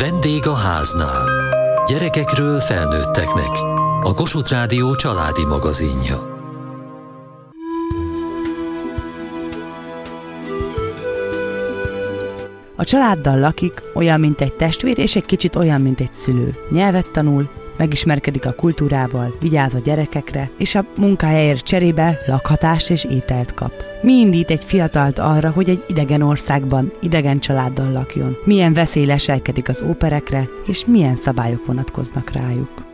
Vendég a háznál. Gyerekekről felnőtteknek. A Kossuth Rádió családi magazinja. A családdal lakik, olyan, mint egy testvér, és egy kicsit olyan, mint egy szülő. Nyelvet tanul, megismerkedik a kultúrával, vigyáz a gyerekekre, és a munkájáért cserébe lakhatást és ételt kap. Mi indít egy fiatalt arra, hogy egy idegen országban, idegen családdal lakjon? Milyen veszély leselkedik az óperekre, és milyen szabályok vonatkoznak rájuk?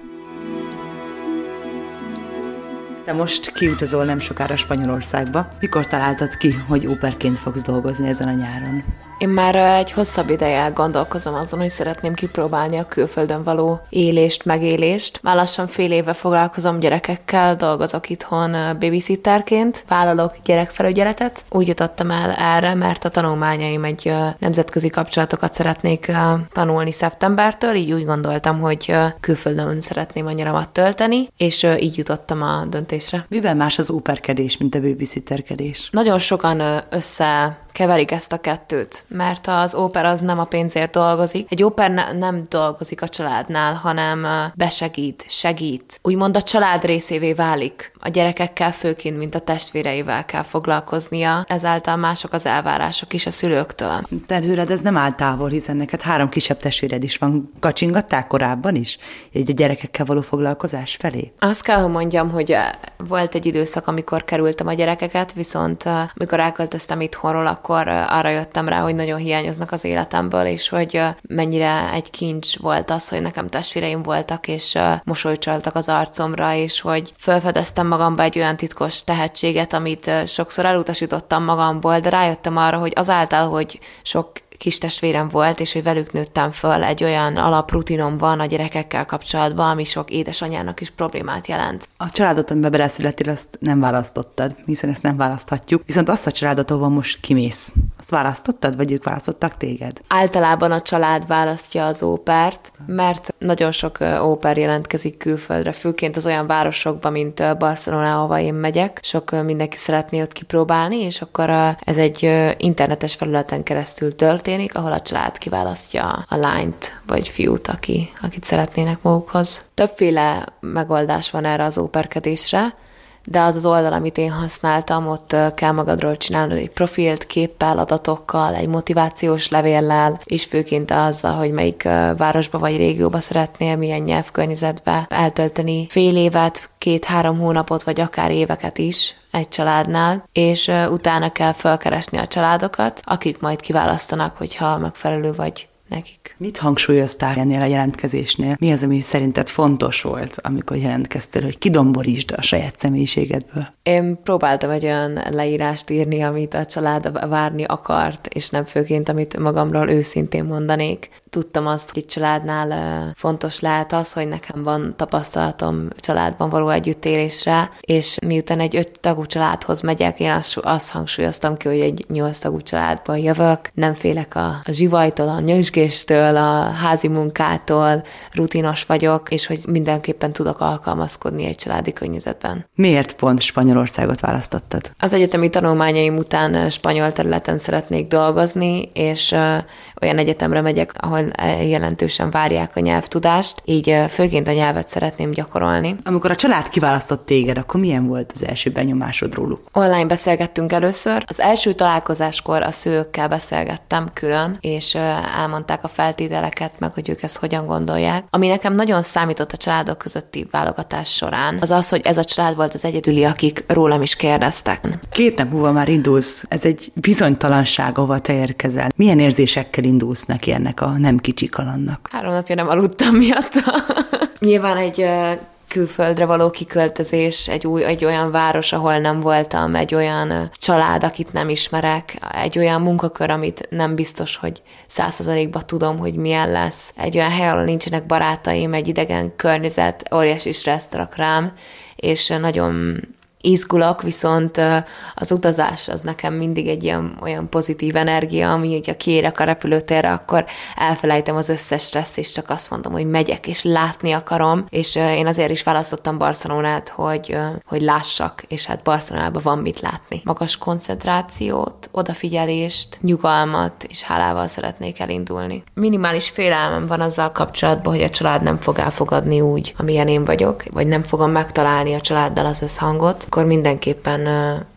Te most kiutazol nem sokára Spanyolországba. Mikor találtad ki, hogy óperként fogsz dolgozni ezen a nyáron? Én már egy hosszabb ideje gondolkozom azon, hogy szeretném kipróbálni a külföldön való élést, megélést. Már lassan fél éve foglalkozom gyerekekkel, dolgozok itthon babysitterként, vállalok gyerekfelügyeletet. Úgy jutottam el erre, mert a tanulmányaim egy nemzetközi kapcsolatokat szeretnék tanulni szeptembertől, így úgy gondoltam, hogy külföldön szeretném a nyaramat tölteni, és így jutottam a döntésre. Mivel más az óperkedés, mint a babysitterkedés? Nagyon sokan össze keverik ezt a kettőt, mert az óper az nem a pénzért dolgozik. Egy óper ne, nem dolgozik a családnál, hanem besegít, segít. Úgymond a család részévé válik. A gyerekekkel főként, mint a testvéreivel kell foglalkoznia, ezáltal mások az elvárások is a szülőktől. Tőled ez nem áll távol, hiszen neked három kisebb testvéred is van. Kacsingattál korábban is? Egy a gyerekekkel való foglalkozás felé? Azt kell, hogy mondjam, hogy volt egy időszak, amikor kerültem a gyerekeket, viszont amikor elköltöztem itthonról, akkor arra jöttem rá, hogy nagyon hiányoznak az életemből, és hogy mennyire egy kincs volt az, hogy nekem testvéreim voltak, és mosolycsaltak az arcomra, és hogy felfedeztem magamba egy olyan titkos tehetséget, amit sokszor elutasítottam magamból, de rájöttem arra, hogy azáltal, hogy sok kis testvérem volt, és hogy velük nőttem föl, egy olyan alaprutinom van a gyerekekkel kapcsolatban, ami sok édesanyának is problémát jelent. A családot, amiben beleszülettél, azt nem választottad, hiszen ezt nem választhatjuk. Viszont azt a családot, ahol most kimész, azt választottad, vagy ők választottak téged? Általában a család választja az ópert, mert nagyon sok óper jelentkezik külföldre, főként az olyan városokban, mint Barcelona, ahova én megyek. Sok mindenki szeretné ott kipróbálni, és akkor ez egy internetes felületen keresztül történik, történik, ahol a család kiválasztja a lányt vagy fiút, aki, akit szeretnének magukhoz. Többféle megoldás van erre az óperkedésre, de az az oldal, amit én használtam, ott kell magadról csinálni egy profilt, képpel, adatokkal, egy motivációs levéllel, és főként azzal, hogy melyik városba vagy régióba szeretnél, milyen nyelvkörnyezetbe eltölteni fél évet, két-három hónapot, vagy akár éveket is egy családnál, és utána kell felkeresni a családokat, akik majd kiválasztanak, hogyha megfelelő vagy nekik. Mit hangsúlyoztál ennél a jelentkezésnél? Mi az, ami szerinted fontos volt, amikor jelentkeztél, hogy kidomborítsd a saját személyiségedből? Én próbáltam egy olyan leírást írni, amit a család várni akart, és nem főként, amit magamról őszintén mondanék tudtam azt, hogy egy családnál fontos lehet az, hogy nekem van tapasztalatom családban való együttélésre, és miután egy öt tagú családhoz megyek, én azt, azt hangsúlyoztam ki, hogy egy nyolc tagú családból jövök, nem félek a, a zsivajtól, a nyösgéstől, a házi munkától, rutinos vagyok, és hogy mindenképpen tudok alkalmazkodni egy családi környezetben. Miért pont Spanyolországot választottad? Az egyetemi tanulmányaim után spanyol területen szeretnék dolgozni, és olyan egyetemre megyek, ahol jelentősen várják a nyelvtudást, így főként a nyelvet szeretném gyakorolni. Amikor a család kiválasztott téged, akkor milyen volt az első benyomásod róluk? Online beszélgettünk először. Az első találkozáskor a szülőkkel beszélgettem külön, és elmondták a feltételeket, meg hogy ők ezt hogyan gondolják. Ami nekem nagyon számított a családok közötti válogatás során, az az, hogy ez a család volt az egyedüli, akik rólam is kérdeztek. Két nap múlva már indulsz. Ez egy bizonytalanság, ahova te érkezel. Milyen érzésekkel indulsz neki ennek a nem kicsi kalannak? Három napja nem aludtam miatta. Nyilván egy külföldre való kiköltözés, egy, új, egy olyan város, ahol nem voltam, egy olyan család, akit nem ismerek, egy olyan munkakör, amit nem biztos, hogy százszerzalékban tudom, hogy milyen lesz, egy olyan hely, ahol nincsenek barátaim, egy idegen környezet, óriási stressz rám, és nagyon izgulok, viszont az utazás az nekem mindig egy ilyen olyan pozitív energia, ami hogyha kiérek a repülőtérre, akkor elfelejtem az összes stressz, és csak azt mondom, hogy megyek, és látni akarom, és én azért is választottam Barcelonát, hogy, hogy lássak, és hát Barcelonában van mit látni. Magas koncentrációt, odafigyelést, nyugalmat, és hálával szeretnék elindulni. Minimális félelmem van azzal kapcsolatban, hogy a család nem fog elfogadni úgy, amilyen én vagyok, vagy nem fogom megtalálni a családdal az összhangot, akkor mindenképpen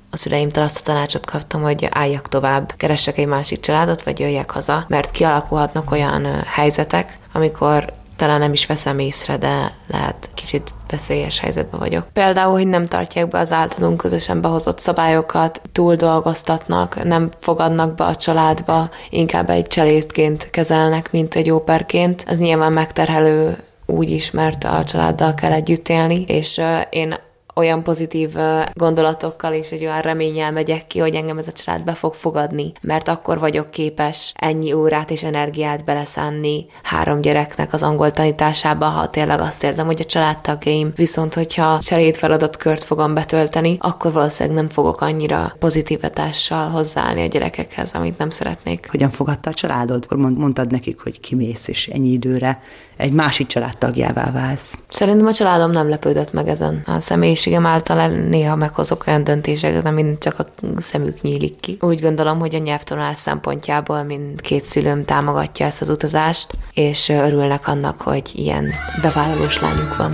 a szüleimtől azt a tanácsot kaptam, hogy álljak tovább, keressek egy másik családot, vagy jöjjek haza, mert kialakulhatnak olyan helyzetek, amikor talán nem is veszem észre, de lehet kicsit veszélyes helyzetben vagyok. Például, hogy nem tartják be az általunk közösen behozott szabályokat, túl dolgoztatnak, nem fogadnak be a családba, inkább egy cselédként kezelnek, mint egy óperként. Ez nyilván megterhelő úgy is, mert a családdal kell együtt élni, és én olyan pozitív gondolatokkal és egy olyan reménnyel megyek ki, hogy engem ez a család be fog fogadni, mert akkor vagyok képes ennyi órát és energiát beleszánni három gyereknek az angol tanításába, ha tényleg azt érzem, hogy a családtagjaim, viszont hogyha cseréd feladatkört fogom betölteni, akkor valószínűleg nem fogok annyira pozitív hatással hozzáállni a gyerekekhez, amit nem szeretnék. Hogyan fogadta a családod? Akkor mondtad nekik, hogy kimész, és ennyi időre egy másik családtagjává válsz. Szerintem a családom nem lepődött meg ezen. A személyiségem által néha meghozok olyan döntéseket, amin csak a szemük nyílik ki. Úgy gondolom, hogy a nyelvtanulás szempontjából mindkét szülőm támogatja ezt az utazást, és örülnek annak, hogy ilyen bevállalós lányuk van.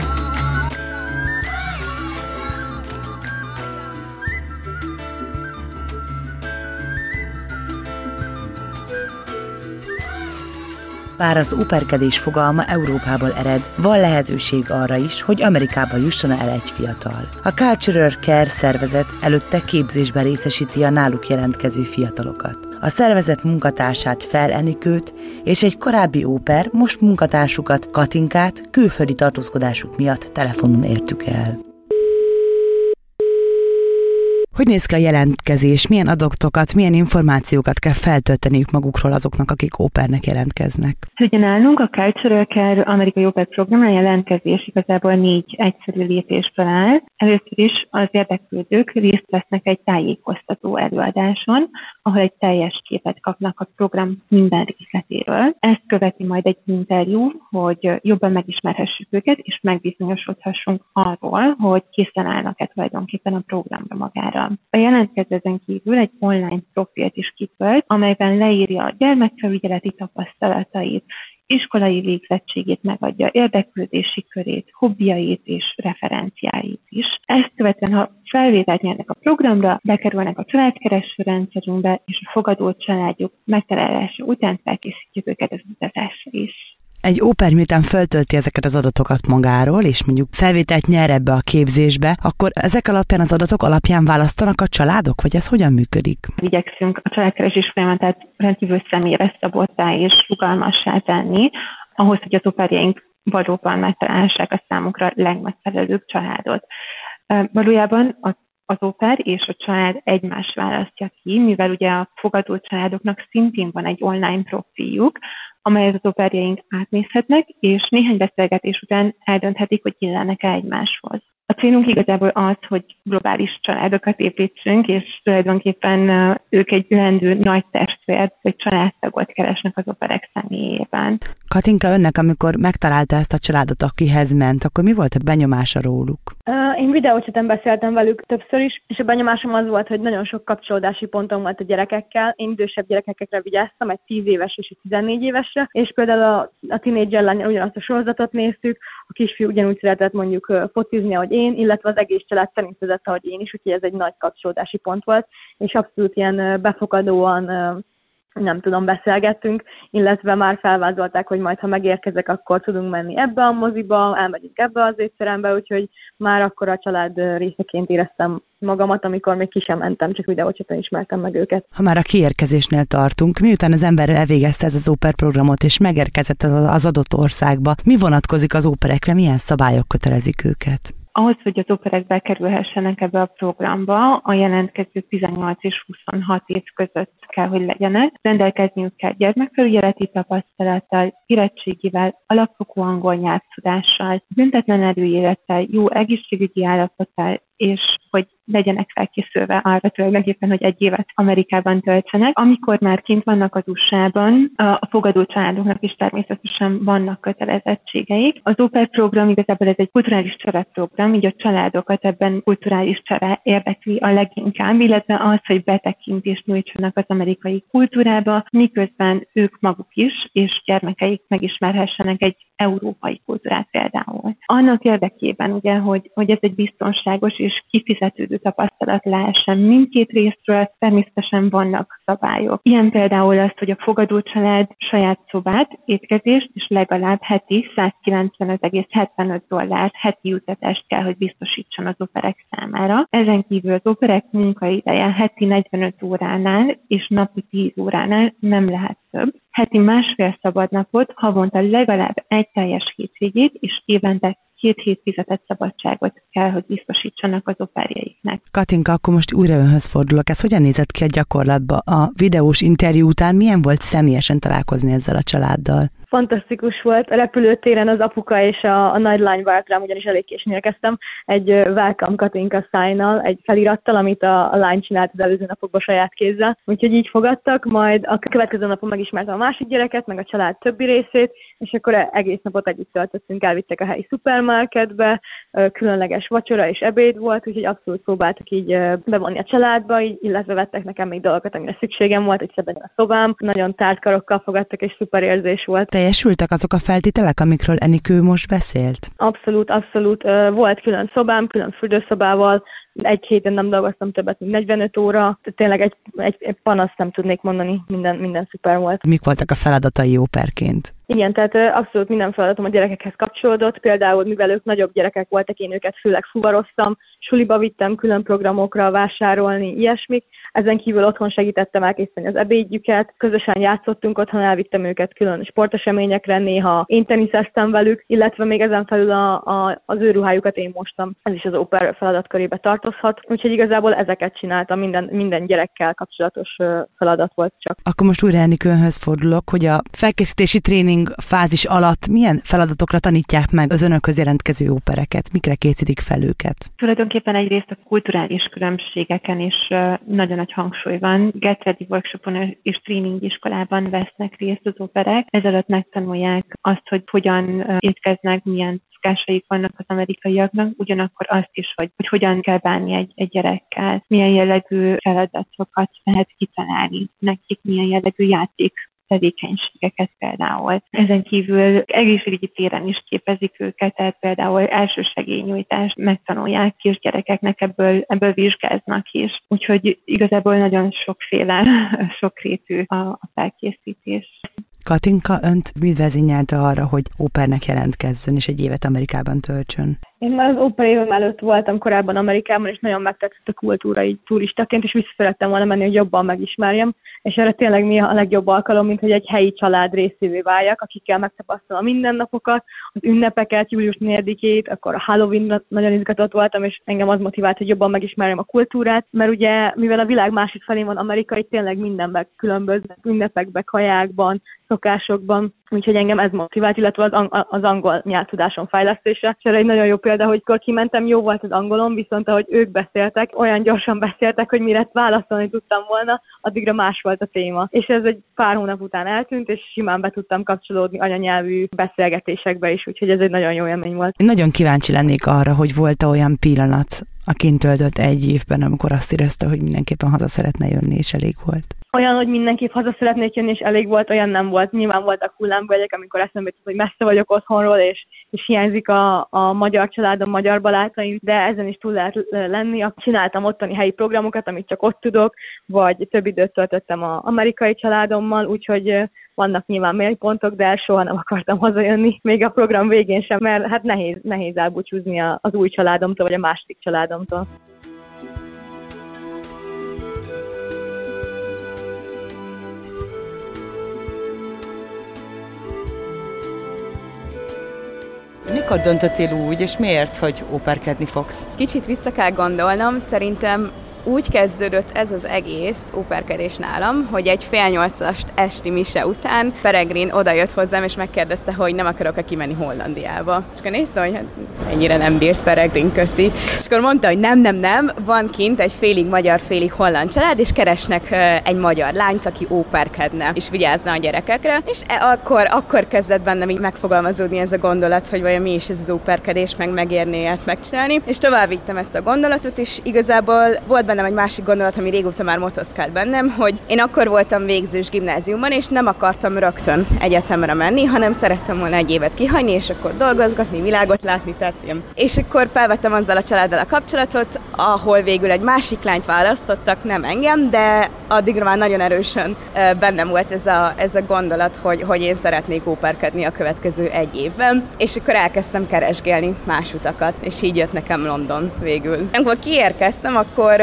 Bár az uperkedés fogalma Európából ered, van lehetőség arra is, hogy Amerikába jusson el egy fiatal. A Cultural Care szervezet előtte képzésben részesíti a náluk jelentkező fiatalokat. A szervezet munkatársát Fel Enikőt és egy korábbi óper most munkatársukat, Katinkát külföldi tartózkodásuk miatt telefonon értük el. Hogy néz ki a jelentkezés? Milyen adatokat, milyen információkat kell feltölteniük magukról azoknak, akik ópernek jelentkeznek? Ugye nálunk a Cultural Care amerikai óper programra jelentkezés igazából négy egyszerű lépésből áll. Először is az érdeklődők részt vesznek egy tájékoztató előadáson, ahol egy teljes képet kapnak a program minden részletéről. Ezt követi majd egy interjú, hogy jobban megismerhessük őket, és megbizonyosodhassunk arról, hogy készen állnak-e tulajdonképpen a programra magára. A jelentkezőzen kívül egy online profilt is kitölt, amelyben leírja a gyermekfelügyeleti tapasztalatait, iskolai végzettségét megadja, érdeklődési körét, hobbiait és referenciáit is. Ezt követően, ha felvételt nyernek a programra, bekerülnek a családkereső rendszerünkbe, és a fogadó családjuk megtalálása után felkészítjük őket az utazásra is egy óper miután föltölti ezeket az adatokat magáról, és mondjuk felvételt nyer ebbe a képzésbe, akkor ezek alapján az adatok alapján választanak a családok, vagy ez hogyan működik? Igyekszünk a családkeresés folyamatát rendkívül személyre szabottá és rugalmassá tenni, ahhoz, hogy az operjaink valóban megtalálhassák a számukra legmegfelelőbb családot. Valójában a az oper és a család egymást választja ki, mivel ugye a fogadó családoknak szintén van egy online profiljuk, amelyet az operjaink átnézhetnek, és néhány beszélgetés után eldönthetik, hogy illenek-e egymáshoz. A célunk igazából az, hogy globális családokat építsünk, és tulajdonképpen ők egy ülendő nagy testvért vagy családtagot keresnek az operek személyében. Katinka, önnek, amikor megtalálta ezt a családot, akihez ment, akkor mi volt a benyomása róluk? Én videócseten beszéltem velük többször is, és a benyomásom az volt, hogy nagyon sok kapcsolódási pontom volt a gyerekekkel. Én idősebb gyerekekre vigyáztam, egy 10 éves és egy 14 évesre, és például a, a tínédzser lány ugyanazt a sorozatot néztük, a kisfiú ugyanúgy szeretett mondjuk focizni, ahogy én, illetve az egész család szerint ahogy én is, úgyhogy ez egy nagy kapcsolódási pont volt, és abszolút ilyen befogadóan nem tudom, beszélgettünk, illetve már felvázolták, hogy majd ha megérkezek, akkor tudunk menni ebbe a moziba, elmegyünk ebbe az étterembe, úgyhogy már akkor a család részeként éreztem magamat, amikor még ki sem mentem, csak videócsaton ismertem meg őket. Ha már a kiérkezésnél tartunk, miután az ember elvégezte ez az óperprogramot és megérkezett az adott országba, mi vonatkozik az óperekre, milyen szabályok kötelezik őket? Ahhoz, hogy az operek bekerülhessenek ebbe a programba, a jelentkező 18 és 26 év között kell, hogy legyenek. Rendelkezniük kell gyermekfelügyeleti tapasztalattal, érettségivel, alapfokú angol nyelvtudással, büntetlen erőélettel, jó egészségügyi állapottal és hogy legyenek felkészülve arra tulajdonképpen, hogy egy évet Amerikában töltsenek. Amikor már kint vannak az USA-ban, a fogadó családoknak is természetesen vannak kötelezettségeik. Az Oper program igazából ez egy kulturális csereprogram, így a családokat ebben kulturális csere érdekli a leginkább, illetve az, hogy betekintést nyújtsanak az amerikai kultúrába, miközben ők maguk is és gyermekeik megismerhessenek egy európai kultúrát például. Annak érdekében ugye, hogy, hogy ez egy biztonságos és kifizetődő tapasztalat lehessen mindkét részről, természetesen vannak szabályok. Ilyen például az, hogy a fogadó család saját szobát, étkezést és legalább heti 195,75 dollárt heti jutatást kell, hogy biztosítson az operek számára. Ezen kívül az operek munkaideje heti 45 óránál és napi 10 óránál nem lehet több. Heti másfél szabadnapot, havonta legalább egy teljes hétvégét és évente két hét fizetett szabadságot kell, hogy biztosítsanak az operjeiknek. Katinka, akkor most újra önhöz fordulok. Ez hogyan nézett ki a gyakorlatban? A videós interjú után milyen volt személyesen találkozni ezzel a családdal? Fantasztikus volt. A repülőtéren az apuka és a, a nagy lány várt rám, ugyanis elég későn érkeztem, egy Welcome Katinka szájnal, egy felirattal, amit a, a lány csinált az előző napokban saját kézzel. Úgyhogy így fogadtak, majd a következő napon megismertem a másik gyereket, meg a család többi részét, és akkor egész napot együtt töltöttünk, elvittek a helyi szupermarketbe, különleges vacsora és ebéd volt, úgyhogy abszolút próbáltak így bevonni a családba, így, illetve vettek nekem még dolgokat, amire szükségem volt, hogy szebben a szobám. Nagyon tárt karokkal fogadtak, és szuper érzés volt. Teljesültek azok a feltételek, amikről Enikő most beszélt? Abszolút, abszolút. Volt külön szobám, külön fürdőszobával, egy héten nem dolgoztam többet, mint 45 óra. Tényleg egy, egy, egy panaszt nem tudnék mondani, minden, minden szuper volt. Mik voltak a feladatai óperként? Igen, tehát abszolút minden feladatom a gyerekekhez kapcsolódott. Például, mivel ők nagyobb gyerekek voltak, én őket főleg fuvaroztam, suliba vittem külön programokra vásárolni, ilyesmik. Ezen kívül otthon segítettem elkészíteni az ebédjüket, közösen játszottunk otthon, elvittem őket külön sporteseményekre, néha én teniszeztem velük, illetve még ezen felül a, a, az ő ruhájukat én mostam. Ez is az óper feladatkörébe tartozhat. Úgyhogy igazából ezeket csináltam, minden, minden gyerekkel kapcsolatos feladat volt csak. Akkor most újra Enikőnhöz fordulok, hogy a felkészítési tréning fázis alatt milyen feladatokra tanítják meg az önökhöz jelentkező ópereket, mikre készítik fel őket? Tulajdonképpen egyrészt a kulturális különbségeken is nagyon nagy hangsúly van. Get Ready workshopon és tréning iskolában vesznek részt az operek. Ez alatt megtanulják azt, hogy hogyan étkeznek, milyen szokásaik vannak az amerikaiaknak, ugyanakkor azt is, hogy, hogy hogyan kell bánni egy, egy gyerekkel, milyen jellegű feladatokat lehet kitalálni nekik, milyen jellegű játék tevékenységeket például. Ezen kívül egészségügyi téren is képezik őket, tehát például elsősegélynyújtást megtanulják kisgyerekeknek, ebből, ebből vizsgáznak is. Úgyhogy igazából nagyon sokféle, sokrétű a, a felkészítés. Katinka önt mit vezényelte arra, hogy ópernek jelentkezzen és egy évet Amerikában töltsön? Én már az óper évem előtt voltam korábban Amerikában, és nagyon megtetszett a kultúra így turistaként, és vissza szerettem volna menni, hogy jobban megismerjem, és erre tényleg mi a legjobb alkalom, mint hogy egy helyi család részévé váljak, akikkel megtapasztalom a mindennapokat, az ünnepeket, július 4-ét, akkor a Halloween nagyon izgatott voltam, és engem az motivált, hogy jobban megismerjem a kultúrát, mert ugye, mivel a világ másik felén van Amerika, itt tényleg mindenben különböző ünnepekbe, kajákban, szokásokban, úgyhogy engem ez motivált, illetve az, ang- az angol nyelvtudásom fejlesztése. És erre egy nagyon jó példa, hogy akkor kimentem, jó volt az angolom, viszont ahogy ők beszéltek, olyan gyorsan beszéltek, hogy mire válaszolni tudtam volna, addigra más volt a téma. És ez egy pár hónap után eltűnt, és simán be tudtam kapcsolódni anyanyelvű beszélgetésekbe is, úgyhogy ez egy nagyon jó élmény volt. Nagyon kíváncsi lennék arra, hogy volt olyan pillanat, a kint töltött egy évben, amikor azt érezte, hogy mindenképpen haza szeretne jönni, és elég volt olyan, hogy mindenképp haza szeretnék jönni, és elég volt, olyan nem volt. Nyilván voltak hullámvölgyek, amikor eszembe jutott, hogy messze vagyok otthonról, és, és hiányzik a, a magyar családom, magyar barátaim, de ezen is túl lehet lenni. Csináltam ottani helyi programokat, amit csak ott tudok, vagy több időt töltöttem az amerikai családommal, úgyhogy vannak nyilván mélypontok, de soha nem akartam hazajönni, még a program végén sem, mert hát nehéz, nehéz elbúcsúzni az új családomtól, vagy a másik családomtól. Mikor döntöttél úgy, és miért, hogy óperkedni fogsz? Kicsit vissza kell gondolnom, szerintem úgy kezdődött ez az egész óperkedés nálam, hogy egy fél nyolcas esti mise után Peregrin odajött hozzám, és megkérdezte, hogy nem akarok-e kimenni Hollandiába. És akkor nézte, hogy hát ennyire nem bírsz Peregrin, köszi. És akkor mondta, hogy nem, nem, nem, van kint egy félig magyar, félig holland család, és keresnek egy magyar lányt, aki óperkedne, és vigyázna a gyerekekre. És e, akkor, akkor kezdett bennem így megfogalmazódni ez a gondolat, hogy vajon mi is ez az óperkedés, meg megérné ezt megcsinálni. És tovább ezt a gondolatot, és igazából volt bennem egy másik gondolat, ami régóta már motoszkált bennem, hogy én akkor voltam végzős gimnáziumban, és nem akartam rögtön egyetemre menni, hanem szerettem volna egy évet kihagyni, és akkor dolgozgatni, világot látni, tehát ilyen. És akkor felvettem azzal a családdal a kapcsolatot, ahol végül egy másik lányt választottak, nem engem, de addigra már nagyon erősen bennem volt ez a, ez a gondolat, hogy, hogy én szeretnék óperkedni a következő egy évben, és akkor elkezdtem keresgélni más utakat, és így jött nekem London végül. Amikor kiérkeztem, akkor,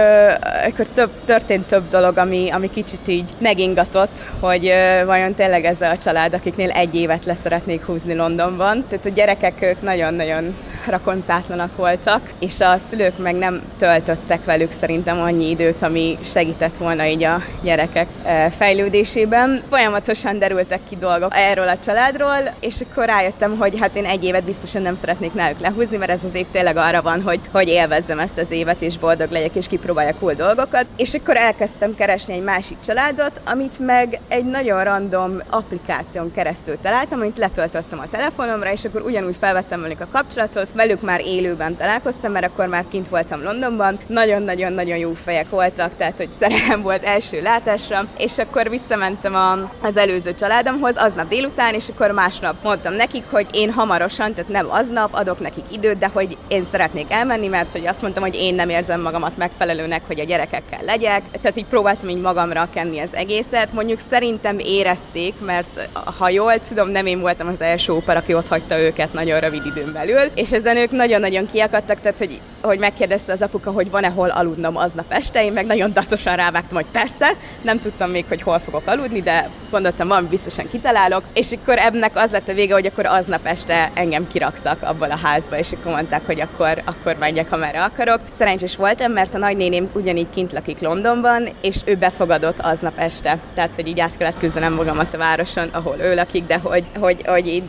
akkor több, történt több dolog, ami, ami kicsit így megingatott, hogy vajon tényleg ez a család, akiknél egy évet leszeretnék húzni Londonban. Tehát a gyerekek ők nagyon-nagyon rakoncátlanak voltak, és a szülők meg nem töltöttek velük szerintem annyi időt, ami segített volna így a gyerekek e, fejlődésében. Folyamatosan derültek ki dolgok erről a családról, és akkor rájöttem, hogy hát én egy évet biztosan nem szeretnék náluk lehúzni, mert ez az év tényleg arra van, hogy, hogy élvezzem ezt az évet, és boldog legyek, és kipróbáljak cool dolgokat. És akkor elkezdtem keresni egy másik családot, amit meg egy nagyon random applikáción keresztül találtam, amit letöltöttem a telefonomra, és akkor ugyanúgy felvettem velük a kapcsolatot, velük már élőben találkoztam, mert akkor már kint voltam Londonban, nagyon-nagyon-nagyon jó fejek voltak, tehát hogy szerelem volt első látásra, és akkor visszamentem a, az előző családomhoz aznap délután, és akkor másnap mondtam nekik, hogy én hamarosan, tehát nem aznap adok nekik időt, de hogy én szeretnék elmenni, mert hogy azt mondtam, hogy én nem érzem magamat megfelelőnek, hogy a gyerekekkel legyek, tehát így próbáltam így magamra kenni az egészet. Mondjuk szerintem érezték, mert ha jól tudom, nem én voltam az első óper, aki ott hagyta őket nagyon rövid időn belül, és ezen ők nagyon-nagyon kiakadtak, tehát hogy, hogy megkérdezte az apuka, hogy van-e hol aludnom aznap este, én meg nagyon datosan rávágtam, hogy persze, nem tudtam még, hogy hol fogok aludni, de gondoltam, van, biztosan kitalálok, és akkor ebnek az lett a vége, hogy akkor aznap este engem kiraktak abból a házba, és akkor mondták, hogy akkor, akkor menjek, amerre akarok. Szerencsés voltam, mert a nagynéném ugyanígy kint lakik Londonban, és ő befogadott aznap este. Tehát, hogy így át kellett küzdenem magamat a városon, ahol ő lakik, de hogy, hogy, hogy így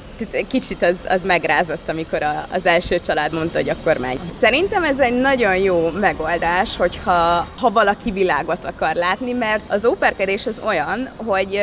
kicsit az, az megrázott, amikor a, az első család mondta, hogy akkor megy. Szerintem ez egy nagyon jó megoldás, hogyha ha valaki világot akar látni, mert az óperkedés az olyan, hogy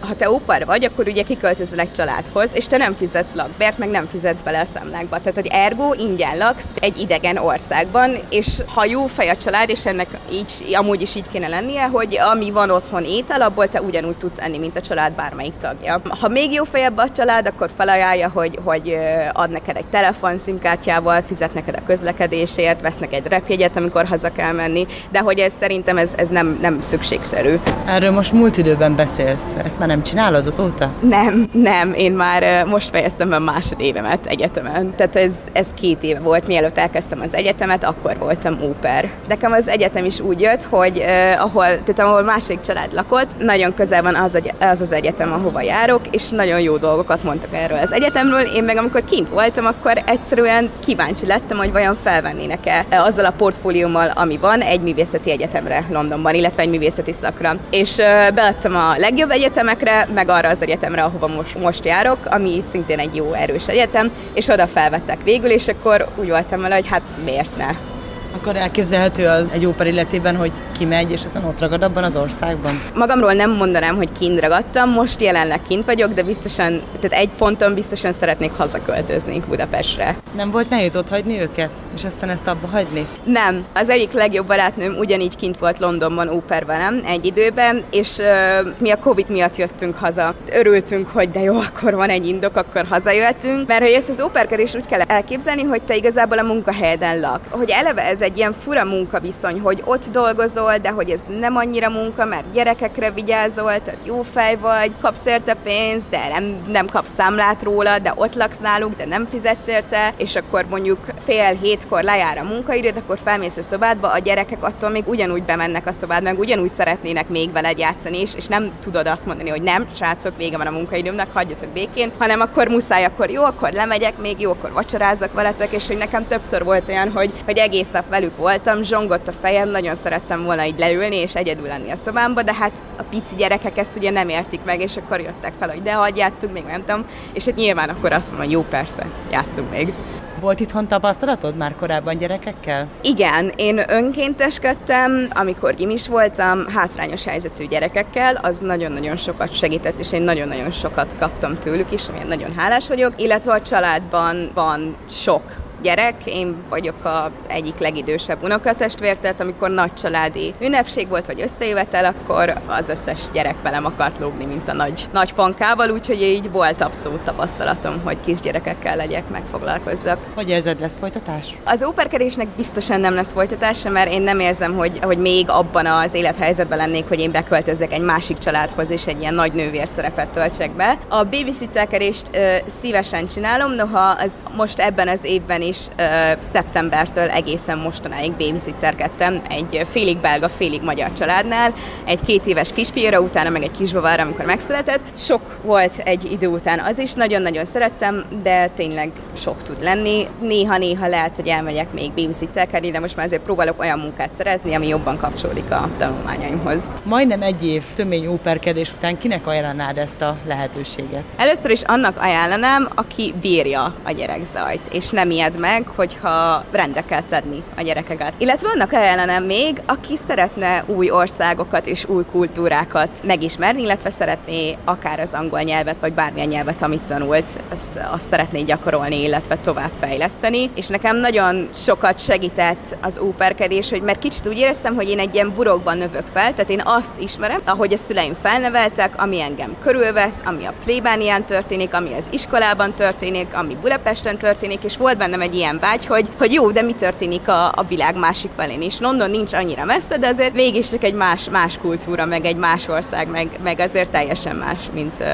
ha te óper vagy, akkor ugye kiköltözöl családhoz, és te nem fizetsz lakbért, meg nem fizetsz bele a számlákba. Tehát, hogy ergo ingyen laksz egy idegen országban, és ha jó fej a család, és ennek így, amúgy is így kéne lennie, hogy ami van otthon étel, abból te ugyanúgy tudsz enni, mint a család bármelyik tagja. Ha még jó fejebb a család, akkor felajánlja, hogy, hogy ad neked egy telefon szimkártyával, fizet neked a közlekedésért, vesznek egy repjegyet, amikor haza kell menni, de hogy ez szerintem ez, ez nem, nem szükségszerű. Erről most múlt időben beszélsz, ezt már nem csinálod azóta? Nem, nem, én már most fejeztem be másodévemet egyetemen. Tehát ez, ez két éve volt, mielőtt elkezdtem az egyetemet, akkor voltam óper. Nekem az egyetem is úgy jött, hogy uh, ahol, tehát ahol másik család lakott, nagyon közel van az, az az egyetem, ahova járok, és nagyon jó dolgokat mondtak erről az egyetemről. Én meg amikor kint voltam, akkor egyszerűen kíváncsi lettem, hogy vajon felvennének-e azzal a portfóliómmal, ami van, egy művészeti egyetemre Londonban, illetve egy művészeti szakra. És beadtam a legjobb egyetemekre, meg arra az egyetemre, ahova most, most járok, ami szintén egy jó erős egyetem, és oda felvettek végül, és akkor úgy voltam vele, hogy hát miért ne. Akkor elképzelhető az egy óper életében, hogy kimegy, és aztán ott ragad abban az országban? Magamról nem mondanám, hogy kint ragadtam, most jelenleg kint vagyok, de biztosan, tehát egy ponton biztosan szeretnék hazaköltözni Budapestre. Nem volt nehéz ott hagyni őket, és aztán ezt abba hagyni? Nem. Az egyik legjobb barátnőm ugyanígy kint volt Londonban óper velem egy időben, és uh, mi a Covid miatt jöttünk haza. Örültünk, hogy de jó, akkor van egy indok, akkor hazajöhetünk, mert hogy ezt az óperkedést úgy kell elképzelni, hogy te igazából a munkahelyeden lak. Hogy eleve ez egy ilyen fura munkaviszony, hogy ott dolgozol, de hogy ez nem annyira munka, mert gyerekekre vigyázol, tehát jó fej vagy, kapsz érte pénzt, de nem, nem kapsz számlát róla, de ott laksz náluk, de nem fizetsz érte, és akkor mondjuk fél hétkor lejár a munkaidőt, akkor felmész a szobádba, a gyerekek attól még ugyanúgy bemennek a szobád, meg ugyanúgy szeretnének még veled játszani, és, és nem tudod azt mondani, hogy nem, srácok, vége van a munkaidőmnek, hagyjatok békén, hanem akkor muszáj, akkor jó, akkor lemegyek, még jó, akkor vacsorázzak veletek, és hogy nekem többször volt olyan, hogy, hogy egész nap velük voltam, zsongott a fejem, nagyon szerettem volna így leülni és egyedül lenni a szobámba, de hát a pici gyerekek ezt ugye nem értik meg, és akkor jöttek fel, hogy de hagyj, játszunk még, nem tudom, és hát nyilván akkor azt mondom, jó persze, játszunk még. Volt itthon tapasztalatod már korábban gyerekekkel? Igen, én önkénteskedtem, amikor gimis voltam, hátrányos helyzetű gyerekekkel, az nagyon-nagyon sokat segített, és én nagyon-nagyon sokat kaptam tőlük is, amilyen nagyon hálás vagyok, illetve a családban van sok gyerek, én vagyok a egyik legidősebb unokatestvér, tehát amikor nagy családi ünnepség volt, vagy összejövetel, akkor az összes gyerek velem akart lógni, mint a nagy, nagy pankával, úgyhogy így volt abszolút tapasztalatom, hogy kisgyerekekkel legyek, megfoglalkozzak. Hogy érzed, lesz folytatás? Az óperkedésnek biztosan nem lesz folytatása, mert én nem érzem, hogy, hogy még abban az élethelyzetben lennék, hogy én beköltözek egy másik családhoz, és egy ilyen nagy nővér szerepet töltsek be. A babysitterkedést szívesen csinálom, noha az most ebben az évben is uh, szeptembertől egészen mostanáig babysitterkedtem egy félig belga, félig magyar családnál, egy két éves kisfiúra, utána meg egy kisbavára, amikor megszületett. Sok volt egy idő után, az is nagyon-nagyon szerettem, de tényleg sok tud lenni. Néha-néha lehet, hogy elmegyek még babysitterkedni, de most már azért próbálok olyan munkát szerezni, ami jobban kapcsolódik a tanulmányaimhoz. Majdnem egy év tömény óperkedés után kinek ajánlanád ezt a lehetőséget? Először is annak ajánlanám, aki bírja a gyerekzajt, és nem ijed meg, hogyha rendbe kell szedni a gyerekeket. Illetve vannak ajánlanám még, aki szeretne új országokat és új kultúrákat megismerni, illetve szeretné akár az angol nyelvet, vagy bármilyen nyelvet, amit tanult, azt, azt szeretné gyakorolni, illetve tovább fejleszteni. És nekem nagyon sokat segített az óperkedés, hogy mert kicsit úgy éreztem, hogy én egy ilyen burokban növök fel, tehát én azt ismerem, ahogy a szüleim felneveltek, ami engem körülvesz, ami a plébánián történik, ami az iskolában történik, ami Budapesten történik, és volt bennem egy ilyen vágy, hogy, hogy jó, de mi történik a, a világ másik felén is. London nincs annyira messze, de azért mégis csak egy más, más kultúra, meg egy más ország, meg, meg azért teljesen más, mint uh,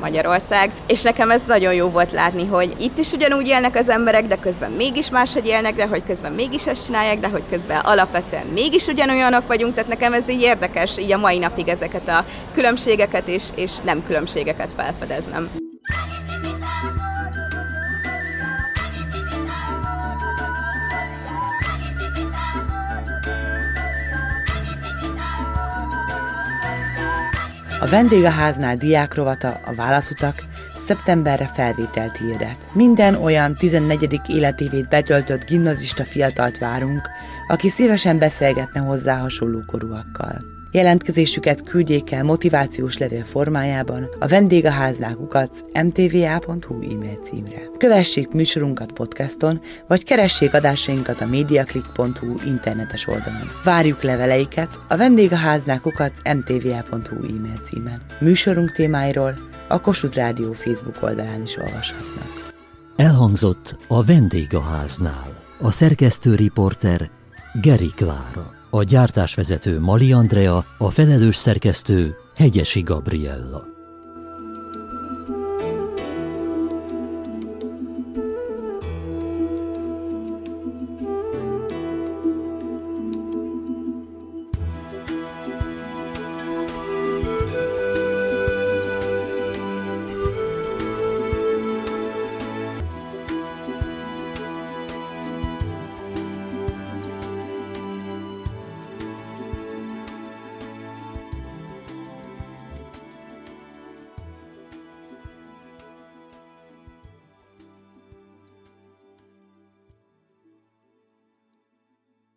Magyarország. És nekem ez nagyon jó volt látni, hogy itt is ugyanúgy élnek az emberek, de közben mégis máshogy élnek, de hogy közben mégis ezt csinálják, de hogy közben alapvetően mégis ugyanolyanok vagyunk, tehát nekem ez így érdekes, így a mai napig ezeket a különbségeket és, és nem különbségeket felfedeznem. A vendégháznál diákrovata, a válaszutak szeptemberre felvételt hirdet. Minden olyan 14. életévét betöltött gimnazista fiatalt várunk, aki szívesen beszélgetne hozzá hasonló korúakkal. Jelentkezésüket küldjék el motivációs levél formájában a vendégháznál kukac mtva.hu e-mail címre. Kövessék műsorunkat podcaston, vagy keressék adásainkat a mediaclick.hu internetes oldalon. Várjuk leveleiket a vendégháznál kukac mtva.hu e-mail címen. Műsorunk témáiról a Kossuth Rádió Facebook oldalán is olvashatnak. Elhangzott a vendégháznál. A szerkesztő riporter Geri Klára. A gyártásvezető Mali Andrea, a felelős szerkesztő Hegyesi Gabriella.